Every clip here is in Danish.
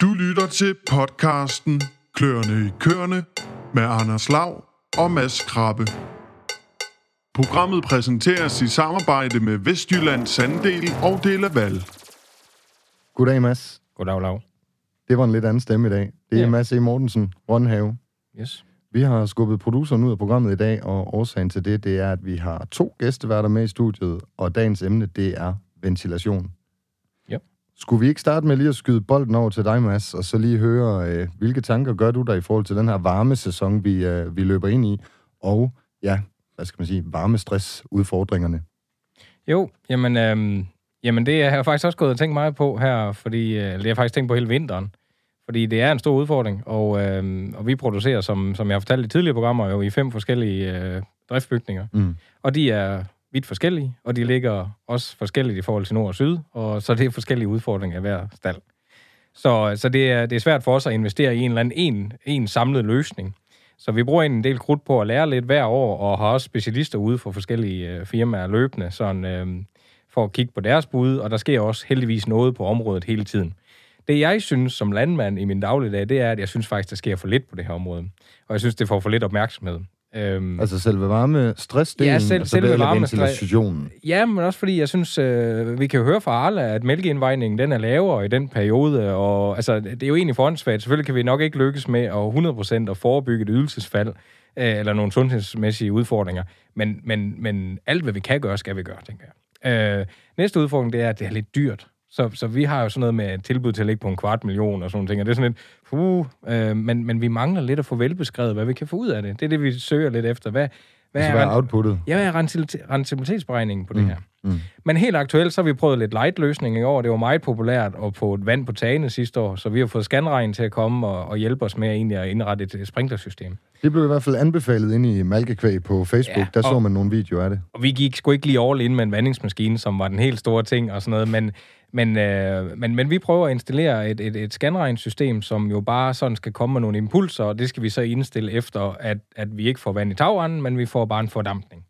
Du lytter til podcasten Klørende i Kørende med Anders Lav og Mads Krabbe. Programmet præsenteres i samarbejde med Vestjyllands Sanddel og Delaval. Goddag, Mads. Goddag, Lav. Det var en lidt anden stemme i dag. Det er Ja. Mads E. Mortensen, Rønhave. Yes. Vi har skubbet produceren ud af programmet i dag, og årsagen til det, det er, at vi har to gæsteværter med i studiet, og dagens emne, det er ventilation. Skulle vi ikke starte med lige at skyde bolden over til dig, Mads, og så lige høre, øh, hvilke tanker gør du der i forhold til den her varmesæson, vi, øh, vi løber ind i, og ja, hvad skal man sige, varmestressudfordringerne. Jo, jamen, øhm, jamen det har jeg faktisk også gået og tænkt meget på her, fordi øh, det har jeg faktisk tænkt på hele vinteren. Fordi det er en stor udfordring, og, øhm, og vi producerer, som, som jeg har fortalt i tidligere programmer, jo i fem forskellige øh, driftbygninger. Mm. Og de er vidt forskellige, og de ligger også forskelligt i forhold til nord og syd, og så det er forskellige udfordringer i hver stald. Så, så det, er, det er svært for os at investere i en eller anden en, en samlet løsning. Så vi bruger en del krudt på at lære lidt hver år, og har også specialister ude for forskellige øh, firmaer løbende, sådan, øh, for at kigge på deres bud, og der sker også heldigvis noget på området hele tiden. Det jeg synes som landmand i min dagligdag, det er, at jeg synes faktisk, der sker for lidt på det her område. Og jeg synes, det får for lidt opmærksomhed. Øhm, Altså selve varme stressdelen, Ja, selv- og så selve det, eller varme- ventilationen. Ja, men også fordi jeg synes, øh, vi kan jo høre fra Arla, at mælkeindvejningen den er lavere i den periode, og altså, det er jo egentlig forhåndsfærdigt. Selvfølgelig kan vi nok ikke lykkes med at 100% at forebygge et ydelsesfald, øh, eller nogle sundhedsmæssige udfordringer, men, men, men alt, hvad vi kan gøre, skal vi gøre, tænker jeg. Øh, næste udfordring, det er, at det er lidt dyrt. Så, så vi har jo sådan noget med tilbud til at ligge på en kvart million og sådan ting, og det er sådan lidt, puh, øh, men, men vi mangler lidt at få velbeskrevet, hvad vi kan få ud af det. Det er det, vi søger lidt efter. Hvad, hvad Altså, hvad er outputtet? Ja, hvad er rentabilitet- rentabilitetsberegningen på det Mm, her? Mm. Men helt aktuelt, så har vi prøvet lidt light-løsning i år. Det var meget populært at få et vand på tagene sidste år, så vi har fået scanregn til at komme og, og hjælpe os med egentlig at indrette et, sprinklersystem. Det blev i hvert fald anbefalet ind i Malkekvæg på Facebook. Ja, der så man nogle videoer af det. Og vi gik sgu ikke lige all in med en vandingsmaskine, som var den helt store ting og sådan noget, men, men, øh, men, men vi prøver at installere et, et, et scanregnsystem, som jo bare sådan skal komme med nogle impulser, og det skal vi så indstille efter, at, at vi ikke får vand i tagrenden, men vi får bare en fordampning.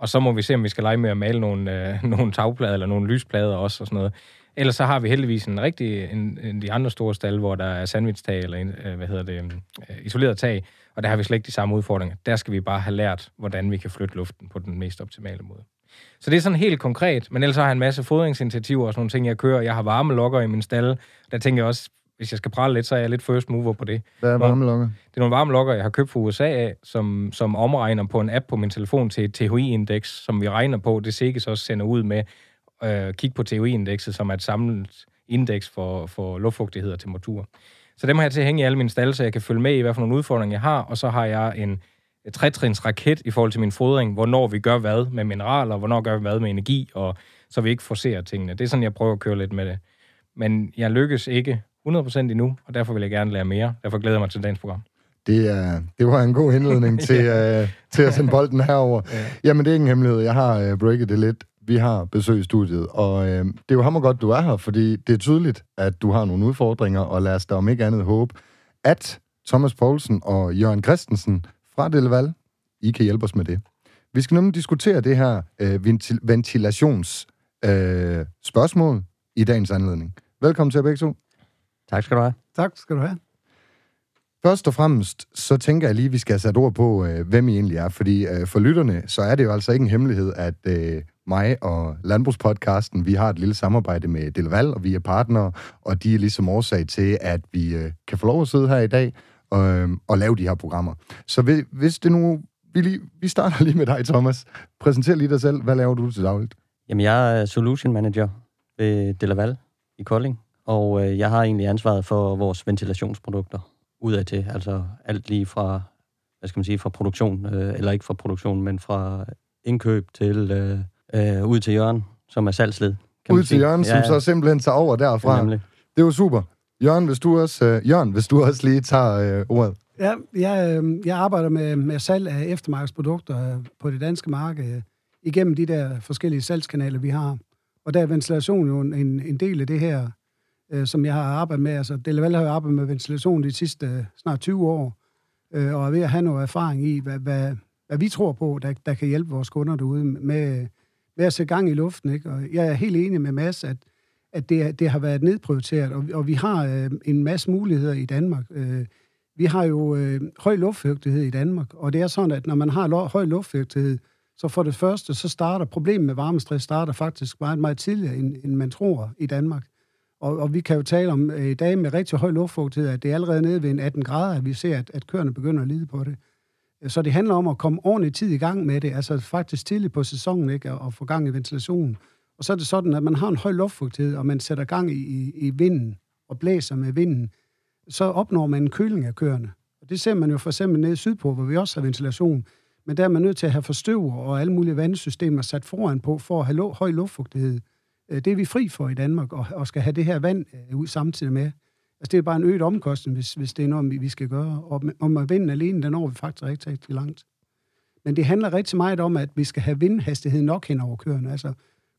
Og så må vi se, om vi skal lege med at male nogle, øh, nogle tagplader eller nogle lysplader også og sådan noget. Ellers så har vi heldigvis en rigtig, en, en de andre store stal, hvor der er sandwich-tag, eller en, øh, hvad hedder det, øh, isoleret tag, og der har vi slet ikke de samme udfordringer. Der skal vi bare have lært, hvordan vi kan flytte luften på den mest optimale måde. Så det er sådan helt konkret, men ellers har jeg en masse fodringsinitiativer og sådan nogle ting, jeg kører. Jeg har varme lokker i min stald. Der tænker jeg også, hvis jeg skal prale lidt, så er jeg lidt first mover på det. Hvad er Hvor- varmelokker? Det er nogle varmelokker, jeg har købt fra USA af, som, som omregner på en app på min telefon til et THI-indeks, som vi regner på. Det sikkes også sender ud med øh, kig på THI-indekset, som er et samlet indeks for, for luftfugtighed og temperatur. Så dem har jeg til at hænge i alle mine stalle, så jeg kan følge med i, hvad for nogle udfordringer jeg har, og så har jeg en et tretrins raket i forhold til min fodring, hvornår vi gør hvad med mineraler, hvornår gør vi hvad med energi, og så vi ikke forser tingene. Det er sådan, jeg prøver at køre lidt med det. Men jeg lykkes ikke 100% endnu, og derfor vil jeg gerne lære mere. Derfor glæder jeg mig til dagens program. Det, er, det var en god indledning til, øh, til at sende bolden herover. Ja. Jamen, det er ikke en hemmelighed. Jeg har øh, breaket det lidt. Vi har besøg i studiet, og øh, det er jo hammer godt, du er her, fordi det er tydeligt, at du har nogle udfordringer, og lad os da om ikke andet håbe, at Thomas Poulsen og Jørgen Christensen fra Deleval, I kan hjælpe os med det. Vi skal nemlig diskutere det her øh, ventil- ventilations øh, i dagens anledning. Velkommen til jer begge to. Tak skal du have. Tak skal du have. Først og fremmest, så tænker jeg lige, at vi skal have sat ord på, øh, hvem I egentlig er. Fordi øh, for lytterne, så er det jo altså ikke en hemmelighed, at øh, mig og Landbrugspodcasten, vi har et lille samarbejde med Delval, og vi er partnere, og de er ligesom årsag til, at vi øh, kan få lov at sidde her i dag og, øh, og lave de her programmer. Så hvis, hvis det nu... Vi, lige, vi starter lige med dig, Thomas. Præsenter lige dig selv. Hvad laver du til dagligt? Jamen, jeg er solution manager ved Delaval i Kolding, og øh, jeg har egentlig ansvaret for vores ventilationsprodukter udad til. Altså alt lige fra, hvad skal man sige, fra produktion, øh, eller ikke fra produktion, men fra indkøb til øh, øh, ud til Jørgen, som er salgsled. kan Ud til. Jørgen, som så simpelthen tager over ja, derfra. nemlig. Det er jo super. Jørgen, hvis du også, øh, Jørgen, hvis du også lige tager øh, ordet. Ja, jeg, øh, jeg arbejder med, med salg af eftermarkedsprodukter øh, på det danske marked øh, igennem de der forskellige salgskanaler, vi har. Og der er ventilation jo en, en del af det her, øh, som jeg har arbejdet med. Altså, Delaval har jo arbejdet med ventilation de sidste øh, snart 20 år, øh, og er ved at have noget erfaring i, hvad, hvad, hvad vi tror på, der, der kan hjælpe vores kunder derude med, med at sætte gang i luften. Ikke? Og jeg er helt enig med Mads, at, at det, det har været nedprioriteret, og, og vi har øh, en masse muligheder i Danmark. Øh, vi har jo øh, høj luftfugtighed i Danmark, og det er sådan, at når man har lo- høj luftfugtighed, så for det første, så starter problemet med varmestress starter faktisk meget, meget tidligere, end, end man tror i Danmark. Og, og vi kan jo tale om øh, i dag med rigtig høj luftfugtighed, at det er allerede nede ved en 18 grader, at vi ser, at, at køerne begynder at lide på det. Så det handler om at komme ordentligt tid i gang med det, altså faktisk tidligt på sæsonen, ikke, og få gang i ventilationen. Og så er det sådan, at man har en høj luftfugtighed, og man sætter gang i, i, i vinden og blæser med vinden, så opnår man en køling af køerne. Og det ser man jo for eksempel nede sydpå, hvor vi også har ventilation. Men der er man nødt til at have forstøver og alle mulige vandsystemer sat foran på, for at have høj luftfugtighed. Øh, det er vi fri for i Danmark, og, og skal have det her vand øh, ud samtidig med. Altså, det er bare en øget omkostning, hvis, hvis det er noget, vi skal gøre. Og, og med vinden alene, den når vi faktisk rigtig, rigtig langt. Men det handler rigtig meget om, at vi skal have vindhastighed nok hen over køerne. Altså,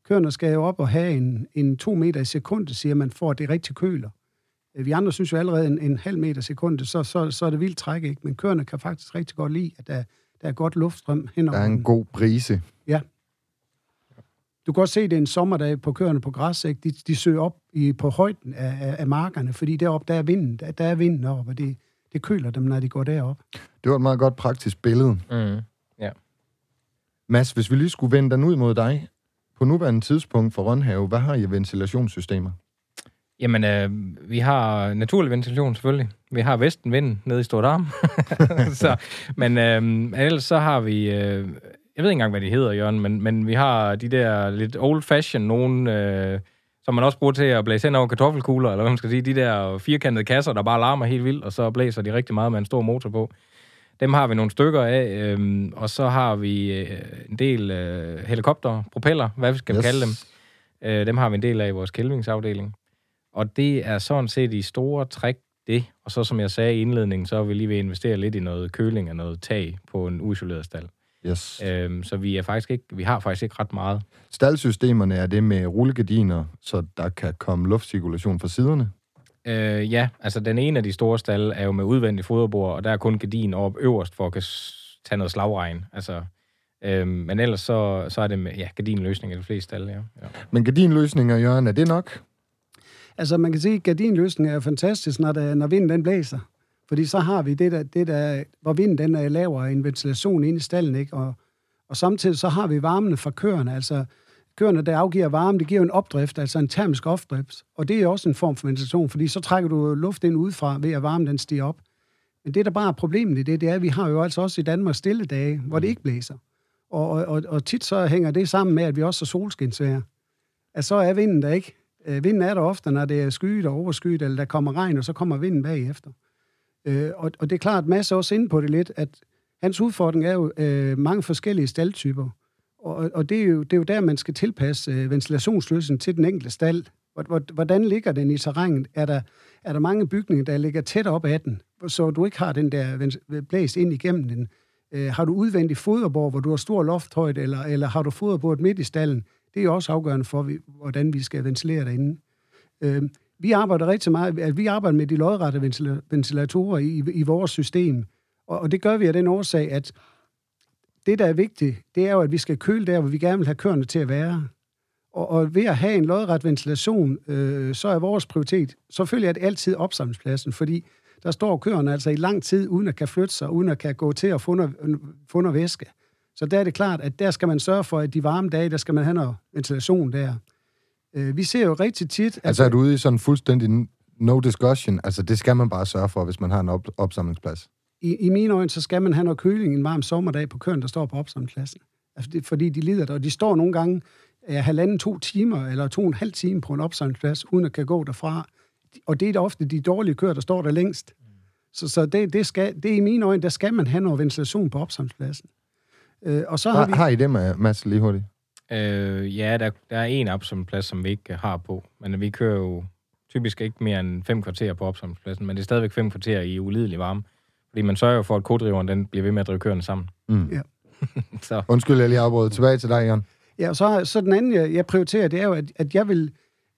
køerne skal jo op og have en, en to meter i sekundet, siger man, for at det rigtig køler. Øh, vi andre synes jo allerede en, en halv meter sekundet, så, så, så er det vildt træk, ikke? Men køerne kan faktisk rigtig godt lide, at der, der er godt luftstrøm hen over Der er en god brise. Ja. Du kan også se, det er en sommerdag på køerne på græs, ikke? De, de søger op i, på højden af, af, af markerne, fordi deroppe, der er vinden, der, der er vinden oppe, og det, det køler dem, når de går derop. Det var et meget godt praktisk billede. Mm. Mads, hvis vi lige skulle vende den ud mod dig, på nuværende tidspunkt for Rønhave, hvad har I ventilationssystemer? Jamen, øh, vi har naturlig ventilation selvfølgelig. Vi har vestenvind nede i Stort Arm. så, men øh, ellers så har vi... Øh, jeg ved ikke engang, hvad de hedder, Jørgen, men, men vi har de der lidt old-fashioned nogen, øh, som man også bruger til at blæse hen over kartoffelkugler, eller hvad man skal sige, de der firkantede kasser, der bare larmer helt vildt, og så blæser de rigtig meget med en stor motor på. Dem har vi nogle stykker af, øh, og så har vi øh, en del øh, helikopter, propeller, hvad vi skal yes. Yes. kalde dem. Øh, dem har vi en del af i vores kælvingsafdeling. Og det er sådan set i store træk det. Og så som jeg sagde i indledningen, så er vi lige ved at investere lidt i noget køling og noget tag på en uisoleret stald. Yes. Øhm, så vi, er faktisk ikke, vi har faktisk ikke ret meget. Staldsystemerne er det med rullegardiner, så der kan komme luftcirkulation fra siderne. Øh, ja, altså den ene af de store stalle er jo med udvendig foderbord, og der er kun gardin op øverst for at kan tage noget slagregn. Altså, øhm, men ellers så, så er det med ja, gardinløsning i de fleste stalle, ja. ja. Men gardinløsninger, Jørgen, er det nok? Altså, man kan sige, at gardinløsningen er fantastisk, når, der, når vinden den blæser. Fordi så har vi det der, det der hvor vinden den er lavere en ventilation inde i stallen, ikke? Og, og samtidig så har vi varmene fra køerne. Altså, køerne, der afgiver varme, det giver jo en opdrift, altså en termisk opdrift. Og det er også en form for ventilation, fordi så trækker du luft ind udefra, ved at varmen den stiger op. Men det, der bare er problemet i det, det er, at vi har jo altså også i Danmark stille dage, hvor det ikke blæser. Og, og, og, og tit så hænger det sammen med, at vi også har solskinsvær. At så er vinden der ikke. Øh, vinden er der ofte, når det er skyet og overskyet, eller der kommer regn, og så kommer vinden bagefter. Øh, og, og det er klart, Mads er også inde på det lidt, at hans udfordring er jo øh, mange forskellige staldtyper. Og, og det, er jo, det er jo der, man skal tilpasse øh, ventilationsløsningen til den enkelte stald. Hvordan ligger den i terrænet? Er der, er der mange bygninger, der ligger tæt op ad den, så du ikke har den der vent- blæst ind igennem den? Øh, har du udvendig foderbord, hvor du har stor lofthøjde, eller, eller har du foderbord midt i stallen? Det er jo også afgørende for, hvordan vi skal ventilere derinde. Øh, vi arbejder rigtig meget, at vi arbejder med de lodrette ventilatorer i, i vores system. Og, og det gør vi af den årsag, at det, der er vigtigt, det er jo, at vi skal køle der, hvor vi gerne vil have køerne til at være. Og, og ved at have en lodret ventilation, øh, så er vores prioritet, selvfølgelig er det altid opsamlingspladsen, fordi der står køerne altså i lang tid, uden at kan flytte sig, uden at kan gå til at få noget, øh, få noget væske. Så der er det klart, at der skal man sørge for, at de varme dage, der skal man have noget ventilation der. Øh, vi ser jo rigtig tit... At, Altså er du ude i sådan fuldstændig no discussion? Altså det skal man bare sørge for, hvis man har en op- opsamlingsplads. i, i mine øjne, så skal man have noget køling en varm sommerdag på køen, der står på opsamlingspladsen. Altså, det, fordi de lider der, og de står nogle gange ja, halvanden, to timer, eller to og en halv time på en opsamlingsplads, uden at kan gå derfra. Og det er da ofte de dårlige køer, der står der længst. Så, så det, det, skal, det er i mine øjne, der skal man have noget ventilation på opsamlingspladsen. Øh, og så har Har, vi... har I det med, Mads, lige hurtigt? Øh, ja, der, der er en opsamlingsplads, som vi ikke har på. Men vi kører jo typisk ikke mere end fem kvarter på opsamlingspladsen, men det er stadigvæk fem kvarter i ulidelig varme. Fordi man sørger jo for, at kodriveren den bliver ved med at drive køerne sammen. Mm. Ja. Så Undskyld, jeg lige afbrød. Tilbage til dig, Jørgen. Ja, og så, så den anden, jeg, jeg prioriterer, det er jo, at, at jeg vil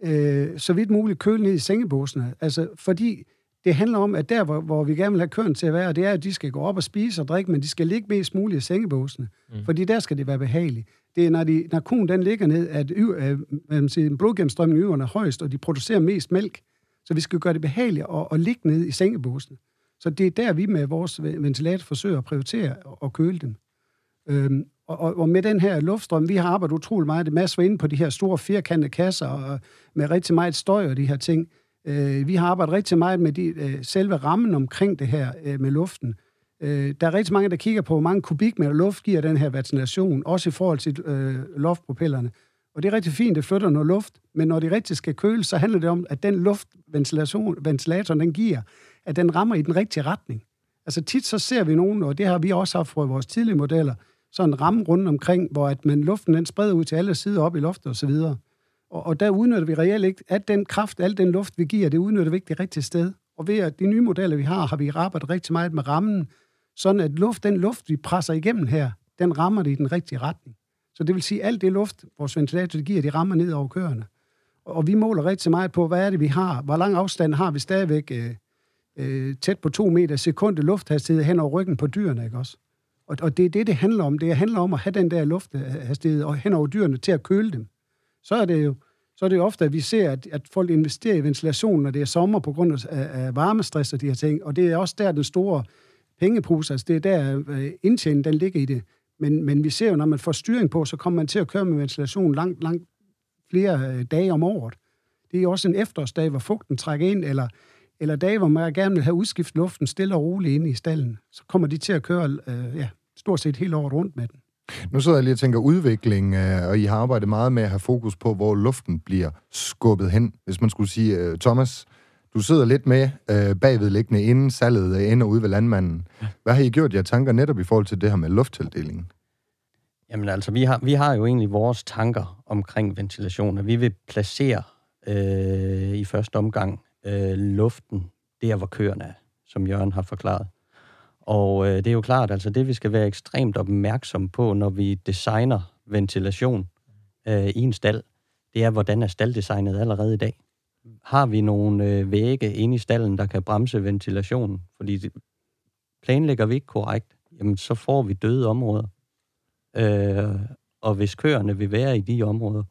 øh, så vidt muligt køle ned i sengebåsene. Altså, fordi det handler om, at der, hvor, hvor vi gerne vil have køerne til at være, det er, at de skal gå op og spise og drikke, men de skal ligge mest muligt i sengebåsene. Mm. Fordi der skal det være behageligt. Det er, når, de, når konen den ligger ned, at y, øh, hvad man siger, i yderne er højst, og de producerer mest mælk. Så vi skal gøre det behageligt at, at ligge ned i sengebussen. Så det er der, vi med vores ventilator forsøger at prioritere og køle dem. Øhm, og, og, og med den her luftstrøm, vi har arbejdet utrolig meget. Det masser inde på de her store firkantede kasser og med rigtig meget støj og de her ting. Øh, vi har arbejdet rigtig meget med de, øh, selve rammen omkring det her øh, med luften. Øh, der er rigtig mange, der kigger på, hvor mange kubikmeter luft giver den her ventilation, også i forhold til øh, loftpropellerne. Og det er rigtig fint, det flytter noget luft, men når det rigtig skal køles, så handler det om, at den luft, ventilatoren den giver, at den rammer i den rigtige retning. Altså tit så ser vi nogen, og det har vi også haft fra vores tidlige modeller, sådan en ramme rundt omkring, hvor at man, luften den spreder ud til alle sider op i loftet osv. Og, og, og der udnytter vi reelt ikke, at den kraft, al den luft, vi giver, det udnytter vi ikke det rigtige sted. Og ved at de nye modeller, vi har, har vi arbejdet rigtig meget med rammen, sådan at luft, den luft, vi presser igennem her, den rammer det i den rigtige retning. Så det vil sige, at alt det luft, vores ventilator giver, de rammer ned over køerne. Og vi måler rigtig meget på, hvad er det, vi har? Hvor lang afstand har vi stadigvæk øh, øh, tæt på to meter sekund lufthastighed hen over ryggen på dyrene, ikke også? Og, og det er det, det handler om. Det handler om at have den der lufthastighed og hen over dyrene til at køle dem. Så er det jo, så er det jo ofte, at vi ser, at, at folk investerer i ventilation, når det er sommer på grund af, af varmestress og de her ting. Og det er også der, den store pengepose, altså det er der øh, indtjeningen, den ligger i det. Men, men vi ser jo, når man får styring på, så kommer man til at køre med ventilation langt, langt flere øh, dage om året. Det er også en efterårsdag, hvor fugten trækker ind, eller, eller dage, hvor man gerne vil have udskiftet luften stille og roligt inde i stallen. Så kommer de til at køre øh, ja, stort set hele året rundt med den. Nu sidder jeg lige og tænker udvikling, øh, og I har arbejdet meget med at have fokus på, hvor luften bliver skubbet hen. Hvis man skulle sige, øh, Thomas, du sidder lidt med øh, bagvedliggende inden salget øh, ender ude ved landmanden. Hvad har I gjort jer tanker netop i forhold til det her med lufttildelingen? Jamen altså, vi har, vi har jo egentlig vores tanker omkring ventilation, og vi vil placere øh, i første omgang øh, luften der, hvor køerne er, som Jørgen har forklaret. Og øh, det er jo klart, altså det vi skal være ekstremt opmærksom på, når vi designer ventilation øh, i en stald, det er, hvordan er stalddesignet allerede i dag. Har vi nogle øh, vægge inde i stallen, der kan bremse ventilationen? Fordi det, planlægger vi ikke korrekt, jamen så får vi døde områder. Øh, og hvis køerne vil være i de områder,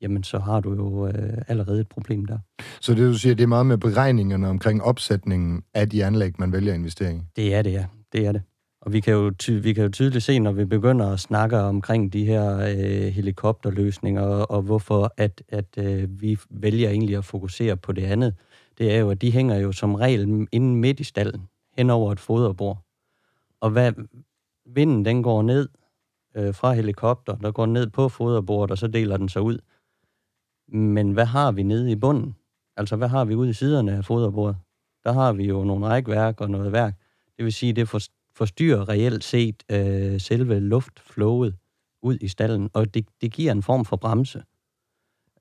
jamen så har du jo øh, allerede et problem der. Så det du siger, det er meget med beregningerne omkring opsætningen af de anlæg, man vælger at investere i? Det er det, ja. Det er det. Og vi kan, jo ty- vi kan jo tydeligt se, når vi begynder at snakke omkring de her øh, helikopterløsninger, og, og hvorfor at, at øh, vi vælger egentlig at fokusere på det andet, det er jo, at de hænger jo som regel inden midt i stallen, hen over et foderbord. Og hvad, vinden den går ned øh, fra helikopter, der går ned på foderbordet, og så deler den sig ud. Men hvad har vi nede i bunden? Altså, hvad har vi ude i siderne af foderbordet? Der har vi jo nogle rækværk og noget værk. Det vil sige, det forstyrrer reelt set øh, selve luftflowet ud i stallen, og det, det giver en form for bremse.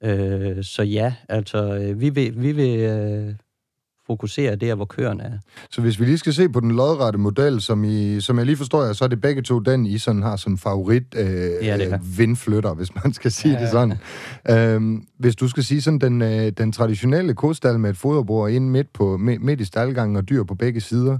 Øh, så ja, altså, øh, vi vil, vi vil øh, fokusere der, hvor køerne er. Så hvis vi lige skal se på den lodrette model, som, I, som jeg lige forstår jer, så er det begge to den, I sådan har som favorit øh, ja, det vindflytter, hvis man skal sige ja, det sådan. Ja. Øhm, hvis du skal sige sådan den, øh, den traditionelle kostal med et foderbord ind midt, på, midt i staldgangen og dyr på begge sider,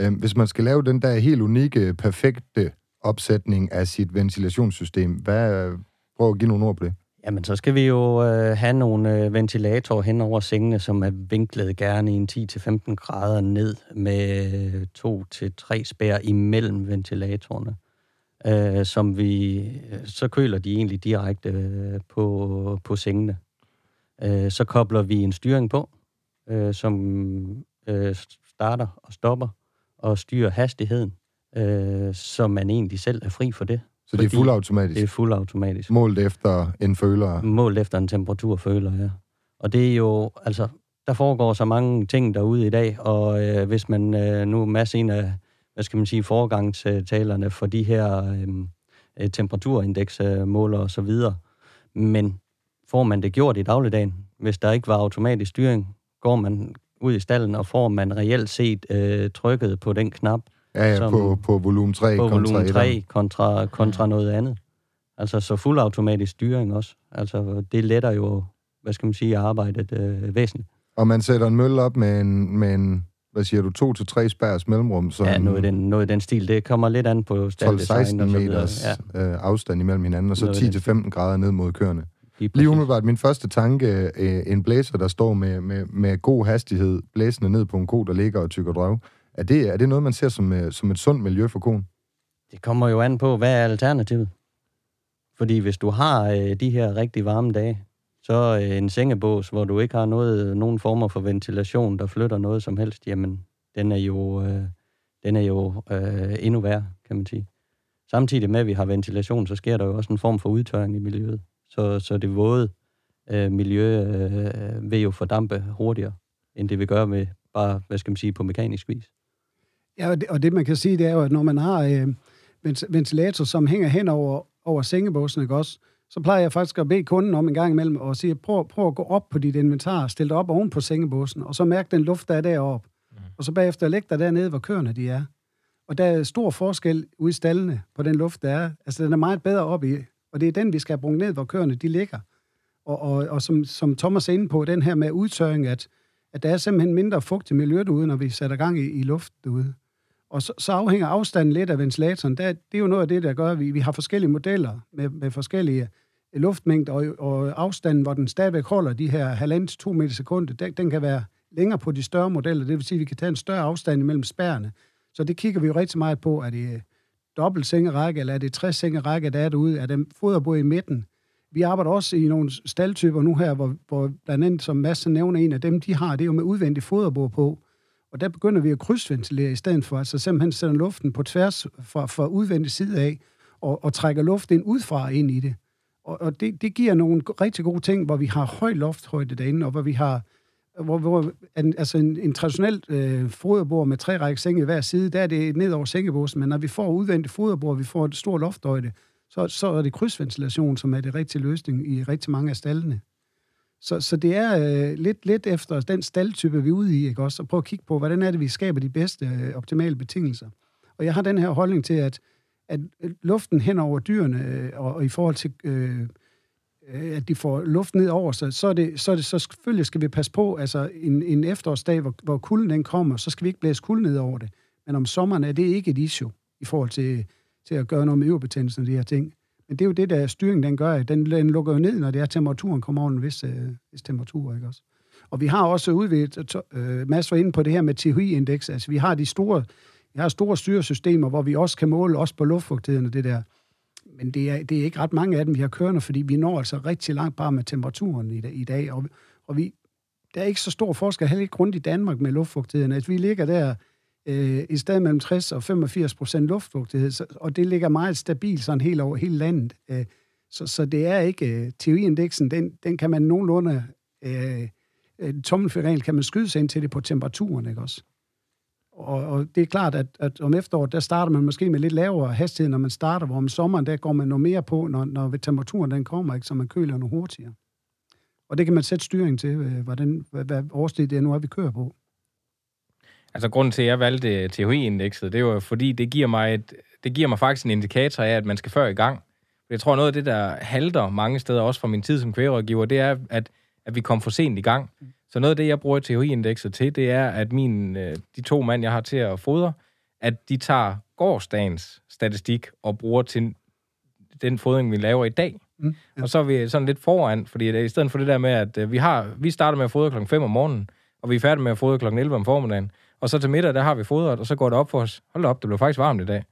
øh, hvis man skal lave den der helt unikke, perfekte opsætning af sit ventilationssystem, hvad, prøv at give nogle ord på det. Jamen, så skal vi jo øh, have nogle øh, ventilatorer hen over sengene, som er vinklet gerne i en 10-15 grader ned med øh, to til tre spær imellem ventilatorerne. Øh, som vi, øh, så køler de egentlig direkte øh, på, på sengene. Øh, så kobler vi en styring på, øh, som øh, starter og stopper og styrer hastigheden, øh, så man egentlig selv er fri for det. Så det er fuldautomatisk? Det er fuldautomatisk. Målt efter en føler? Målt efter en temperaturføler, ja. Og det er jo, altså, der foregår så mange ting derude i dag, og øh, hvis man øh, nu er masse en af, hvad skal man sige, foregangstalerne for de her øhm, øh, temperaturindeksmåler og så videre, men får man det gjort i dagligdagen, hvis der ikke var automatisk styring, går man ud i stallen, og får man reelt set øh, trykket på den knap, Ja, ja, som, på, på volumen 3 på kontra volumen 3 kontra, kontra noget andet. Altså så fuldautomatisk styring også. Altså det letter jo, hvad skal man sige, arbejdet øh, væsentligt. Og man sætter en mølle op med en, med en hvad siger du, to til tre spærs mellemrum. Så Ja, noget i, den, noget i den stil. Det kommer lidt an på 12-16 stalddesign og så videre. meters Ja, øh, afstand imellem hinanden, og så Noget i den 10-15 grader ned mod køerne. Lige, umiddelbart, min første tanke, øh, en blæser, der står med, med, med god hastighed, blæsende ned på en ko, der ligger og tykker drøv. Er det, er det noget, man ser som, øh, som et sundt miljø for koen? Det kommer jo an på, hvad er alternativet? Fordi hvis du har øh, de her rigtig varme dage, så øh, en sengebås, hvor du ikke har noget, nogen former for ventilation, der flytter noget som helst, jamen, den er jo, øh, den er jo øh, endnu værre, kan man sige. Samtidig med, at vi har ventilation, så sker der jo også en form for udtørring i miljøet. Så, så det våde øh, miljø øh, vil jo fordampe hurtigere, end det vil gøre med bare, hvad skal man sige, på mekanisk vis. Ja, og det, og det man kan sige, det er jo, at når man har øh, vent- ventilator, som hænger hen over, over sengebåsen, ikke også, så plejer jeg faktisk at bede kunden om en gang imellem og sige, prøv, prøv at gå op på dit inventar, stil dig op oven på sengebåsen, og så mærk den luft, der er deroppe. Mm. Og så bagefter læg dig dernede, hvor køerne de er. Og der er stor forskel ude i stallene på den luft, der er. Altså, den er meget bedre op i, og det er den, vi skal have brugt ned, hvor køerne de ligger. Og, og, og som, som Thomas er inde på, den her med udtørring, at, at der er simpelthen mindre fugt i miljøet ude, når vi sætter gang i, i luft derude. Og så, så afhænger afstanden lidt af ventilatoren. Der, det er jo noget af det, der gør, at vi, vi har forskellige modeller med, med forskellige luftmængder, og, og afstanden, hvor den stadigvæk holder de her halvandet to meter sekunde, den, den kan være længere på de større modeller. Det vil sige, at vi kan tage en større afstand imellem spærrene. Så det kigger vi jo rigtig meget på. at det dobbelt sengerække, eller er det 60 sengerække, der er derude? Er det foderbord i midten? Vi arbejder også i nogle staldtyper nu her, hvor, hvor blandt andet, som Mads nævner, en af dem, de har, det er jo med udvendig foderbord på. Og der begynder vi at krydsventilere i stedet for, altså simpelthen sætter luften på tværs fra, fra udvendig side af, og, og trækker luft ind udefra ind i det. Og, og det, det giver nogle rigtig gode ting, hvor vi har høj lofthøjde derinde, og hvor vi har hvor, hvor en, altså en, en traditionel øh, foderbord med tre række senge i hver side, der er det ned over sengebåsen, men når vi får udvendigt foderbord, vi får et stort loftøjde, så, så er det krydsventilation, som er det rigtige løsning i rigtig mange af stallene. Så, så det er øh, lidt, lidt efter den staldtype, vi er ude i, ikke også? Og prøve at kigge på, hvordan er det, vi skaber de bedste øh, optimale betingelser. Og jeg har den her holdning til, at, at øh, luften hen over dyrene, øh, og, og i forhold til, øh, Øh, at de får luft ned over sig, så er det, så er det så selvfølgelig skal vi passe på, altså en, en efterårsdag, hvor, hvor kulden den kommer, så skal vi ikke blæse kulden ned over det. Men om sommeren er det ikke et issue i forhold til, til at gøre noget med øverbetændelsen og de her ting. Men det er jo det, der styringen den gør. Den, den lukker jo ned, når det er temperaturen kommer over en vis, øh, vis temperatur, ikke også? Og vi har også udvidet, øh, masser inde på det her med THI-indeks, altså vi har de store, vi har store styresystemer, hvor vi også kan måle også på luftfugtigheden og det der. Men det er, det er ikke ret mange af dem, vi har kørende, fordi vi når altså rigtig langt bare med temperaturen i, i dag. Og, og vi, der er ikke så stor forskel, heller ikke rundt i Danmark med luftfugtigheden. Altså, vi ligger der øh, i stedet mellem 60 og 85 procent luftfugtighed, så, og det ligger meget stabilt sådan helt over hele landet. Øh, så, så det er ikke... Øh, teoriindeksen, den, den kan man nogenlunde... Øh, øh, tommelfingerregel kan man skyde sig ind til det på temperaturen, ikke også? Og, og det er klart, at, at om efteråret, der starter man måske med lidt lavere hastighed, når man starter, hvor om sommeren, der går man noget mere på, når, når temperaturen den kommer, ikke, så man køler noget hurtigere. Og det kan man sætte styring til, øh, hvordan, hvad, hvad årstid det er nu, er, vi kører på. Altså, grunden til, at jeg valgte THI-indekset, det var fordi, det giver, mig et, det giver mig faktisk en indikator af, at man skal før i gang. Jeg tror, noget af det, der halter mange steder, også fra min tid som kvægerådgiver, det er, at, at vi kom for sent i gang. Så noget af det, jeg bruger THI-indekset til, det er, at min, de to mand, jeg har til at fodre, at de tager gårdsdagens statistik og bruger til den fodring, vi laver i dag. Mm, ja. Og så er vi sådan lidt foran, fordi i stedet for det der med, at vi, har, vi starter med at fodre klokken 5 om morgenen, og vi er færdige med at fodre klokken 11 om formiddagen, og så til middag, der har vi fodret, og så går det op for os. Hold op, det blev faktisk varmt i dag.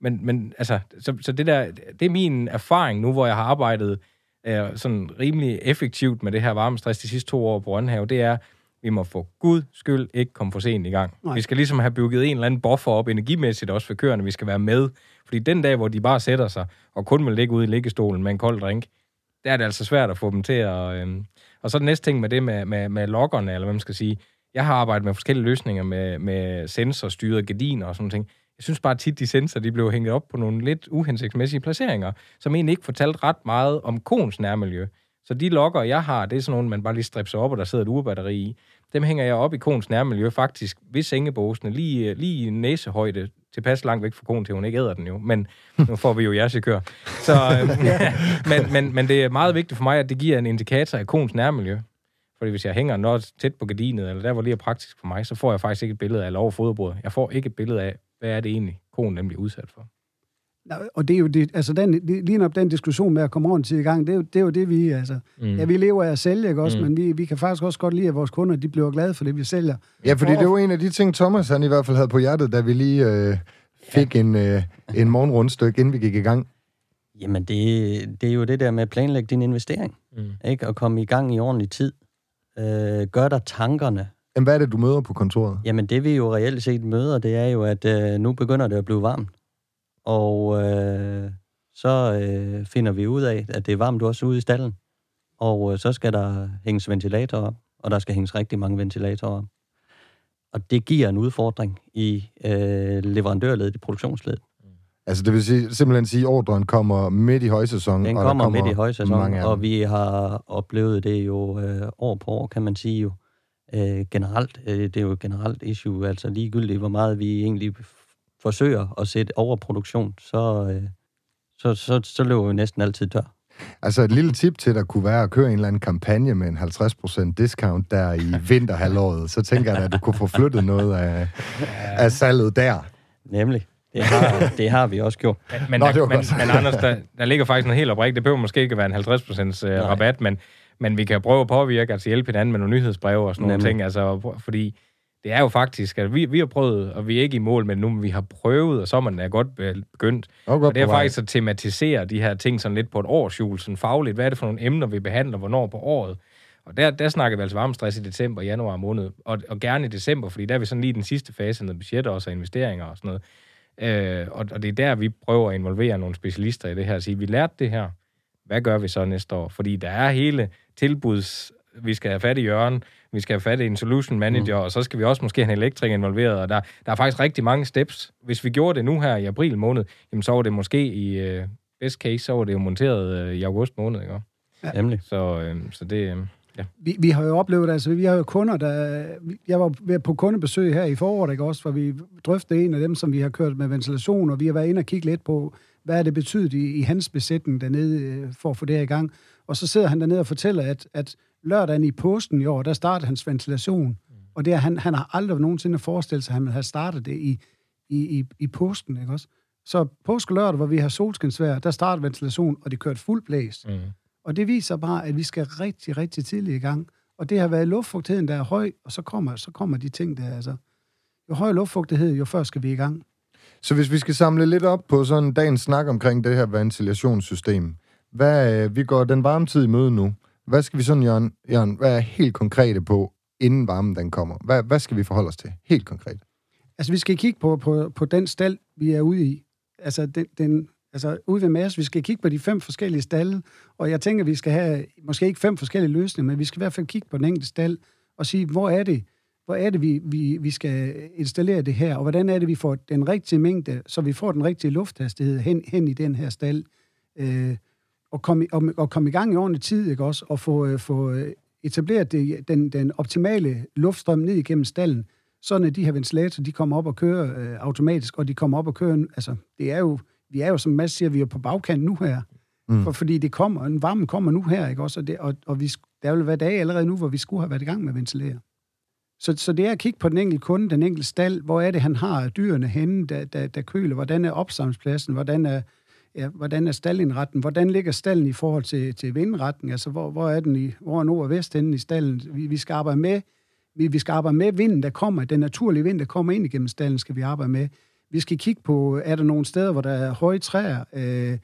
Men, men altså, så, så det der, det er min erfaring nu, hvor jeg har arbejdet øh, sådan rimelig effektivt med det her varmestress de sidste to år på Rønhave, det er, vi må for gud skyld ikke komme for sent i gang. Nej. Vi skal ligesom have bygget en eller anden buffer op energimæssigt også for køerne, vi skal være med. Fordi den dag, hvor de bare sætter sig og kun vil ligge ude i liggestolen med en kold drink, der er det altså svært at få dem til at... Øh... Og så den næste ting med det med, med, med lokkerne, eller hvad man skal sige. Jeg har arbejdet med forskellige løsninger med, med sensorstyrede gardiner og sådan ting. Jeg synes bare tit, de sensorer, de blev hængt op på nogle lidt uhensigtsmæssige placeringer, som egentlig ikke fortalte ret meget om kons nærmiljø. Så de lokker, jeg har, det er sådan nogle, man bare lige stripser op, og der sidder et urbatteri i. Dem hænger jeg op i kons nærmiljø, faktisk ved sengebåsene, lige, lige i næsehøjde, tilpas langt væk fra konen til, hun ikke æder den jo, men nu får vi jo jeres i kør. Så, øh, men, men, men det er meget vigtigt for mig, at det giver en indikator af kons nærmiljø. Fordi hvis jeg hænger noget tæt på gardinet, eller der, hvor lige er praktisk for mig, så får jeg faktisk ikke et billede af, eller over foderbordet. Jeg får ikke et billede af, hvad er det egentlig, konen nemlig udsat for. Og det er jo det, altså den, lige op den diskussion med at komme ordentligt i gang, det er jo det, er jo det vi, altså, mm. ja, vi lever af at sælge, ikke også, mm. men vi, vi kan faktisk også godt lide, at vores kunder, de bliver glade for det, vi sælger. Ja, fordi det var en af de ting, Thomas han i hvert fald havde på hjertet, da vi lige øh, fik ja. en, øh, en morgenrundstykke, inden vi gik i gang. Jamen, det, det er jo det der med at planlægge din investering, mm. ikke? Og komme i gang i ordentlig tid. Øh, gør dig tankerne. Jamen, hvad er det, du møder på kontoret? Jamen, det vi jo reelt set møder, det er jo, at øh, nu begynder det at blive varmt. Og øh, så øh, finder vi ud af, at det er varmt også ude i stallen. Og øh, så skal der hænges ventilatorer op, og der skal hænges rigtig mange ventilatorer op. Og det giver en udfordring i øh, leverandørledet, i produktionsledet. Altså det vil sige, simpelthen sige, at ordren kommer midt i højsæsonen. Den kommer, kommer midt i højsæsonen, og vi har oplevet det jo øh, år på år, kan man sige jo. Øh, generelt, øh, det er jo et generelt issue, altså ligegyldigt, hvor meget vi egentlig forsøger at sætte overproduktion, så, øh, så, så, så løber vi næsten altid tør. Altså et lille tip til, der kunne være at køre en eller anden kampagne med en 50% discount der i vinterhalvåret, så tænker jeg, at du kunne få flyttet noget af, af salget der. Nemlig. Det har, det har vi også gjort. Men, men, Nå, der, men, men Anders, der, der ligger faktisk noget helt oprigtigt. Det behøver måske ikke være en 50% øh, rabat, men, men vi kan prøve at påvirke, altså hjælpe hinanden med nogle nyhedsbreve og sådan Nemlig. nogle ting. Altså, fordi det er jo faktisk, at vi, vi har prøvet, og vi er ikke i mål med nu, men vi har prøvet, og så er godt begyndt. Og, og det er faktisk at tematisere de her ting sådan lidt på et årsjul, sådan fagligt. Hvad er det for nogle emner, vi behandler, hvornår på året? Og der, der snakker vi altså varmestress i december, januar måned, og, og gerne i december, fordi der er vi sådan lige i den sidste fase, når budgetter også og investeringer og sådan noget. Øh, og, og det er der, vi prøver at involvere nogle specialister i det her, og sige, vi lærte det her, hvad gør vi så næste år? Fordi der er hele tilbuds, vi skal have fat i Jørgen, vi skal have fat i en solution manager, mm. og så skal vi også måske have en elektriker involveret, og der, der er faktisk rigtig mange steps. Hvis vi gjorde det nu her i april måned, jamen så var det måske i uh, best case, så var det jo monteret uh, i august måned, ikke? Ja. Nemlig. Så, uh, så det... Uh, Ja. Vi, vi har jo oplevet, altså vi har jo kunder, der... Jeg var på kundebesøg her i foråret, ikke også, hvor vi drøftede en af dem, som vi har kørt med ventilation, og vi har været inde og kigge lidt på, hvad er det betydet i, i hans besætning dernede, for at få det her i gang. Og så sidder han dernede og fortæller, at, at lørdagen i påsken i år, der startede hans ventilation. Mm. Og det er, han, han har aldrig nogensinde forestillet sig, at han ville have startet det i, i, i, i påsken, ikke også? Så påske lørdag, hvor vi har solskinsvær, der startede ventilation, og det kørte fuld blæs. Mm. Og det viser bare, at vi skal rigtig, rigtig tidligt i gang. Og det har været luftfugtigheden, der er høj, og så kommer, så kommer de ting der. Altså, jo højere luftfugtighed, jo før skal vi i gang. Så hvis vi skal samle lidt op på sådan dagens snak omkring det her ventilationssystem. Hvad, øh, vi går den varme tid i møde nu. Hvad skal vi sådan, Jørgen, Jørgen hvad er helt konkrete på, inden varmen den kommer? Hvad, hvad skal vi forholde os til, helt konkret? Altså, vi skal kigge på, på, på den stald, vi er ude i. Altså, den, den, altså ude ved Mads, vi skal kigge på de fem forskellige stalle, og jeg tænker, vi skal have, måske ikke fem forskellige løsninger, men vi skal i hvert fald kigge på den enkelte stald, og sige, hvor er det, hvor er det, vi, vi, vi skal installere det her, og hvordan er det, vi får den rigtige mængde, så vi får den rigtige lufthastighed hen, hen i den her stald. Øh, og komme, og komme i gang i ordentlig tid, ikke også? Og få, øh, få øh, etableret det, den, den optimale luftstrøm ned igennem stallen, sådan at de her ventilatorer, de kommer op og kører øh, automatisk, og de kommer op og kører, altså, det er jo, vi er jo, som Mads siger, vi er på bagkant nu her. Mm. For, fordi det kommer, en varme kommer nu her, ikke også? Og, det, og, og vi, der vil være dage allerede nu, hvor vi skulle have været i gang med at ventilere. Så, så det er at kigge på den enkelte kunde, den enkelte stald, hvor er det, han har dyrene henne, der, der, der køler, hvordan er opsamlingspladsen, hvordan er ja, hvordan er stallindretten? Hvordan ligger stallen i forhold til, til vindretten? Altså, hvor, hvor er den i, hvor er nord og vest henne i stallen? Vi, vi skal arbejde med, vi, vi skal arbejde med vinden, der kommer, den naturlige vind, der kommer ind igennem stallen, skal vi arbejde med. Vi skal kigge på, er der nogle steder, hvor der er høje træer? Øh,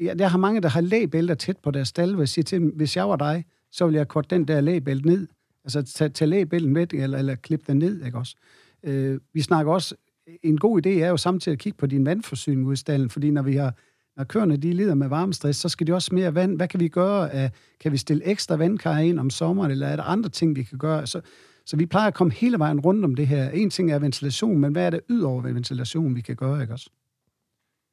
ja, der har mange, der har læbælter tæt på deres stald, hvor jeg siger til dem, hvis jeg var dig, så ville jeg korte den der læbælt ned. Altså tage, tage læbælten med, eller, eller klippe den ned, ikke også? Øh, vi snakker også, en god idé er jo samtidig at kigge på din vandforsyning ud i stallen, fordi når vi har når køerne de lider med varmestress, så skal de også mere vand. Hvad kan vi gøre? Kan vi stille ekstra vandkar ind om sommeren, eller er der andre ting, vi kan gøre? Så, så vi plejer at komme hele vejen rundt om det her. En ting er ventilation, men hvad er det ydover ventilation, vi kan gøre, ikke også?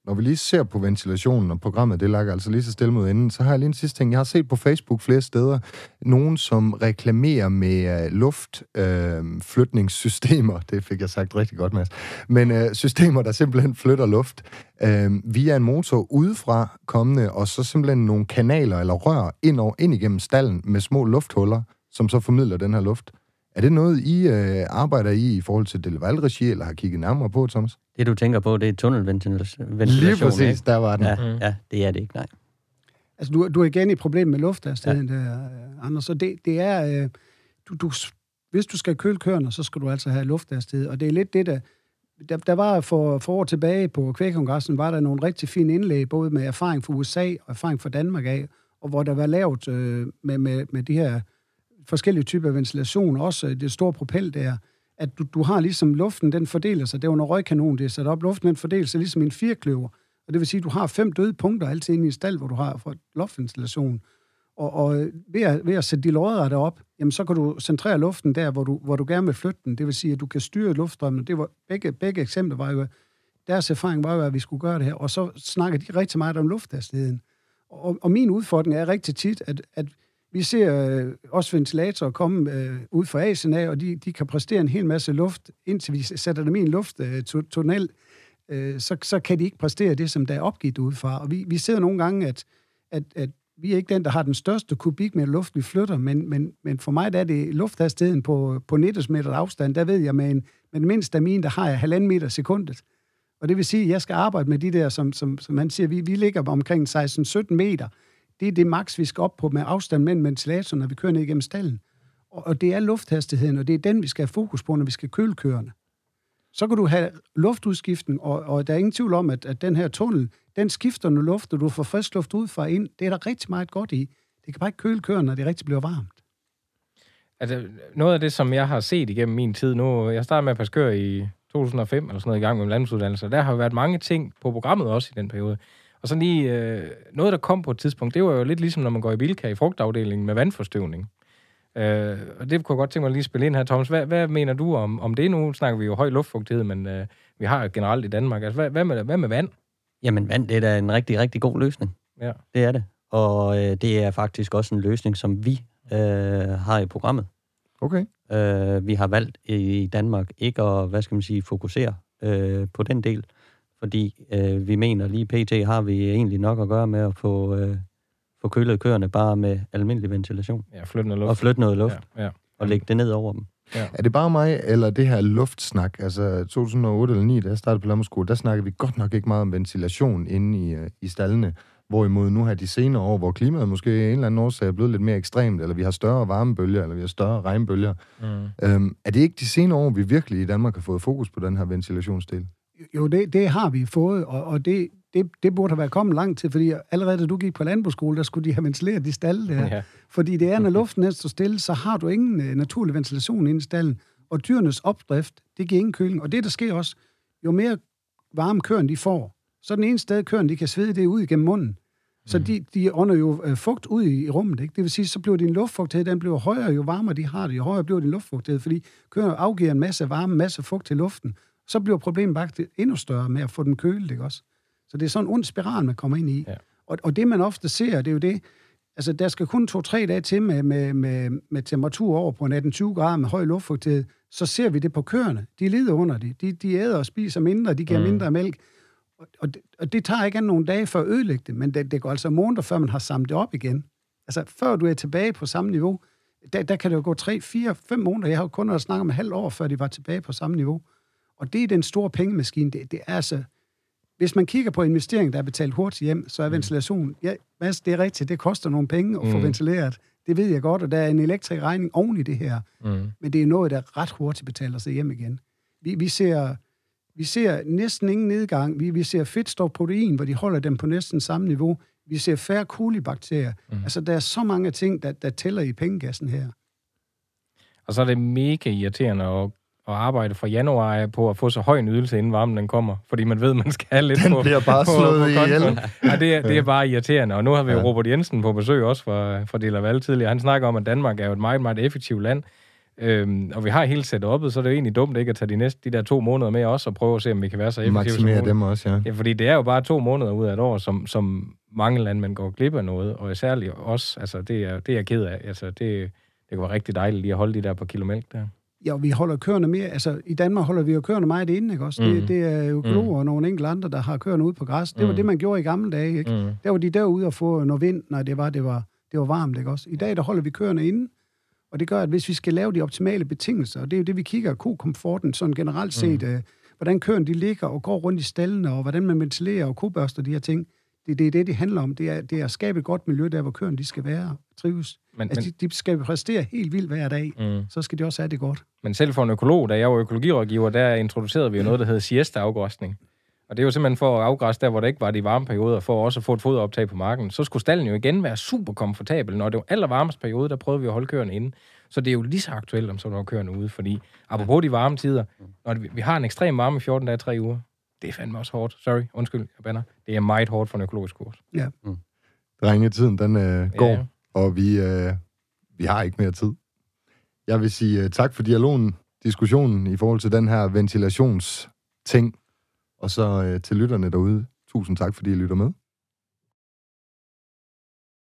Når vi lige ser på ventilationen, og programmet det lager altså lige så stille mod enden, så har jeg lige en sidste ting. Jeg har set på Facebook flere steder, nogen som reklamerer med uh, luftflytningssystemer, Øh, øh det fik jeg sagt rigtig godt, Mads, men øh, systemer, der simpelthen flytter luft øh, via en motor udefra kommende, og så simpelthen nogle kanaler eller rør ind, over, ind igennem stallen med små lufthuller, som så formidler den her luft. Er det noget, I øh, arbejder i i forhold til Deleval-regi, eller har kigget nærmere på, Thomas? Det, du tænker på, det er tunnelventilation. Lige præcis, ikke? der var den. Ja, Mm. ja, det er det ikke, nej. Altså, du, du er igen i problem med lufthastigheden, ja. der, øh, Anders. Så det, det er... Øh, du, du, hvis du skal køle køerne, så skal du altså have lufthastighed. Og det er lidt det, der... Der, der var for, for år tilbage på kvægkongressen, var der nogle rigtig fine indlæg, både med erfaring fra USA og erfaring fra Danmark af, og hvor der var lavet øh, med, med, med de her forskellige typer ventilation, også øh, det store propel der, at du, du har ligesom luften, den fordeler sig, det er jo en røgkanon, det er sat op, luften den fordeler sig ligesom i en firkløver, og det vil sige, at du har fem døde punkter altid inde i en stald, hvor du har for luftventilation. Og, og øh, ved, at, ved at sætte de lodrette op, jamen så kan du centrere luften der, hvor du, hvor du gerne vil flytte den. Det vil sige, at du kan styre luftstrømmen. Det var, begge, begge eksempler var jo, deres erfaring var jo, at vi skulle gøre det her. Og så snakker de rigtig meget om lufthastigheden. Og, og min udfordring er rigtig tit, at, at vi ser øh, også ventilatorer komme øh, ud fra Asien af, og de, de kan præstere en hel masse luft, indtil vi sætter dem i en lufttunnel, øh, øh, så, så kan de ikke præstere det, som der er opgivet udefra. Og vi, vi ser nogle gange, at, at, at vi er ikke den, der har den største kubik med luft, vi flytter, men, men, men for mig der er det lufthastigheden på, på 19 meter afstand, der ved jeg med, en, med den mindste af mine, der har jeg halvanden meter sekundet. Og det vil sige, at jeg skal arbejde med de der, som, som, som han siger, vi, vi ligger på omkring 16-17 meter. Det er det maks, vi skal op på med afstand mellem ventilatoren, når vi kører ned igennem stallen. Og, og det er lufthastigheden, og det er den, vi skal have fokus på, når vi skal køle kørende. Så kan du have luftudskiften, og, og der er ingen tvivl om, at, at den her tunnel, den skifter nu luft, og du får frisk luft ud fra ind. Det er der rigtig meget godt i. Det kan bare ikke køle køerne, når det rigtig bliver varmt. Altså, noget af det, som jeg har set igennem min tid nu, jeg startede med at passe i 2005 eller sådan noget i gang med landbrugsuddannelse, der har jo været mange ting på programmet også i den periode. Og så lige øh, noget, der kom på et tidspunkt, det var jo lidt ligesom, når man går i Bilka i frugtafdelingen med vandforstøvning. Øh, og det kunne jeg godt tænke mig lige at spille ind her, Thomas. Hvad, hvad mener du om, om det nu? Snakker vi jo høj luftfugtighed, men øh, vi har jo generelt i Danmark. Altså, hvad, hvad, med, hvad med vand? Jamen, vand, det er da en rigtig, rigtig god løsning. Ja. Det er det. Og øh, det er faktisk også en løsning, som vi øh, har i programmet. Okay. Øh, vi har valgt i Danmark ikke at, hvad skal man sige, fokusere øh, på den del, fordi øh, vi mener lige pt. har vi egentlig nok at gøre med at få, øh, få kølet køerne bare med almindelig ventilation. Ja, flytte noget luft. Og flytte noget luft Ja, ja. og lægge det ned over dem. Er det bare mig, eller det her luftsnak? Altså 2008 eller 2009, da jeg startede på Lammerskole, der snakkede vi godt nok ikke meget om ventilation inde i, øh, i stallene. Hvorimod nu her de senere år, hvor klimaet måske af en eller anden årsag er blevet lidt mere ekstremt, eller vi har større varmebølger, eller vi har større regnbølger. Mm. Øhm, er det ikke de senere år, vi virkelig i Danmark har fået fokus på den her ventilationsdel? Jo, det, det har vi fået, og, og det, det, det burde have været kommet lang tid, fordi allerede da du gik på landbrugsskole, der skulle de have ventileret de stalle der. Ja. Fordi det er, når luften er står stille, så har du ingen uh, naturlig ventilation inde i stallen. Og dyrenes opdrift, det giver ingen køling. Og det, der sker også, jo mere varme køren de får, så den ene sted, køren de kan svede, det er ud igennem munden. Så de, de ånder jo øh, fugt ud i, i rummet. Ikke? Det vil sige, så bliver din luftfugtighed, den bliver højere, jo varmere de har det, jo højere bliver din luftfugtighed, fordi køerne afgiver en masse varme, en masse fugt til luften. Så bliver problemet faktisk endnu større med at få den kølet, ikke også? Så det er sådan en ond spiral, man kommer ind i. Ja. Og, og det, man ofte ser, det er jo det, altså der skal kun to-tre dage til med, med, med, med temperatur over på 18-20 grader med høj luftfugtighed, så ser vi det på køerne. De lider under det. De, de æder og spiser mindre, de giver Mm. mindre mælk. Og, og, det, og det tager ikke andet nogle dage for at ødelægge det, men det, det går altså måneder, før man har samlet det op igen. Altså, før du er tilbage på samme niveau, der, der kan det jo gå 3, 4, 5 måneder. Jeg har jo kun været snakket om et halvt år, før de var tilbage på samme niveau. Og det er den store pengemaskine. Det, det er altså... Hvis man kigger på investering, der er betalt hurtigt hjem, så er ventilation... Ja, Mads, det er rigtigt. Det koster nogle penge at få Mm. ventileret. Det ved jeg godt, og der er en elektrisk regning oven i det her. Mm. Men det er noget, der ret hurtigt betaler sig hjem igen. Vi, vi, ser, vi ser næsten ingen nedgang. Vi, vi ser fedtstof protein, hvor de holder dem på næsten samme niveau. Vi ser færre kolibakterier. Mm. Mm. Altså, der er så mange ting, der, der tæller i pengegassen her. Og så er det mega irriterende at, at arbejde fra januar af på at få så høj en ydelse, inden varmen den kommer. Fordi man ved, man skal have lidt Den på, bliver bare på, slået på ihjel. Ja, det, er, det er bare irriterende. Og nu har vi jo Ja. Robert Jensen på besøg også fra, fra Delaval tidligere. Han snakker om, at Danmark er jo et meget, meget effektivt land. Øhm, og vi har helt setup'et, så er det jo egentlig dumt ikke at tage de næste de der to måneder med også og prøve at se, om vi kan være så effektive som muligt. dem også, ja. Ja, fordi det er jo bare to måneder ud af et år, som, som mange landmænd går glip af noget, og særligt os, altså det er, det er jeg ked af. Altså det, det kunne være rigtig dejligt lige at holde de der på kilo mælk der. Ja, vi holder køerne mere, altså i Danmark holder vi jo køerne meget inde, ikke også? Mm. Mhm. Det, det er økologer og nogle enkelte andre, der har køerne ude på græs. Det var Mhm. det, man gjorde i gamle dage, ikke? Mm. Der var de derude og få noget vind, når det var, det var, det var varmt, ikke også? I dag, der holder vi køerne inde, Og det gør, at hvis vi skal lave de optimale betingelser, og det er jo det, vi kigger på komforten sådan generelt set, mm. øh, hvordan køerne de ligger og går rundt i stallene, og hvordan man ventilerer og kobørster de her ting, det, det er det, det handler om. Det er, det er at skabe et godt miljø, der hvor køerne de skal være trives. Men, Altså, de, de skal præstere helt vildt hver dag, mm. så skal de også have det godt. Men selv for en økolog, da jeg var økologirådgiver, der introducerede vi jo noget, der hedder siesta-afgræsning. Og det er jo simpelthen for at afgræsse der, hvor der ikke var de varme perioder, for også at få et foderoptag på marken. Så skulle stallen jo igen være super komfortabel. Når det var allervarmeste periode, der prøvede vi at holde køerne inde. Så det er jo lige så aktuelt, om så var køerne ude. Fordi apropos de varme tider, når vi, vi har en ekstrem varme i 14 dage, 3 uger, det er fandme også hårdt. Sorry, undskyld, jeg banner. Det er meget hårdt for en økologisk kurs. Drenge, tiden den øh, går, Ja. og vi, øh, vi har ikke mere tid. Jeg vil sige øh, tak for dialogen, diskussionen i forhold til den her ventilationsting, og så øh, til lytterne derude. Tusind tak, fordi I lytter med.